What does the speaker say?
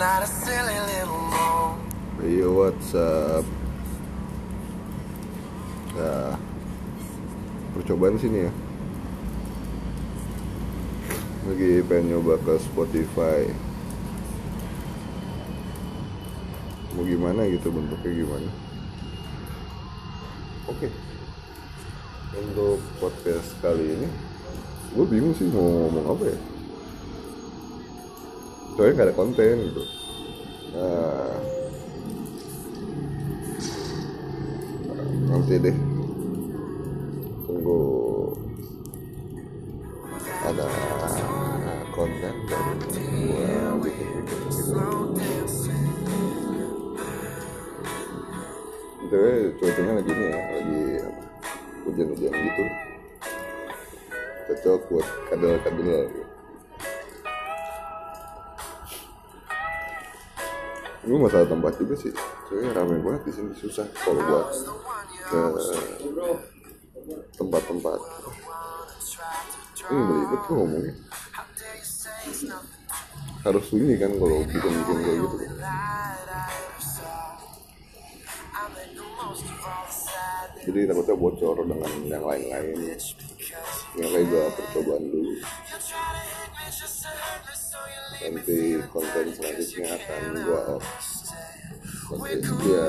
Not a. Yo what's up? Nah. Percobaan sini ya? Lagi pengen nyoba ke Spotify. Mau gimana gitu bentuknya gimana? Oke. Untuk podcast kali ini Gue bingung sih mau ngomong apa ya Soalnya gak ada konten gitu. Nah. Nanti deh. Tunggu. Ada konten baru gua bikin gitu Btw cuacanya lagi ini ya lagi hujan-hujan gitu. Cocok buat kadal-kadal gitu. Ini masalah tempat juga sih, soalnya ramai banget di sini susah kalau buat ke tempat-tempat. Ini beribet tuh ngomongnya. Harus sunyi kan kalau bikin-bikin kayak gitu. Jadi takutnya bocor dengan yang lain-lain. Yang kayak gua percobaan dulu. Nanti konten selanjutnya akan gua up. Konten dia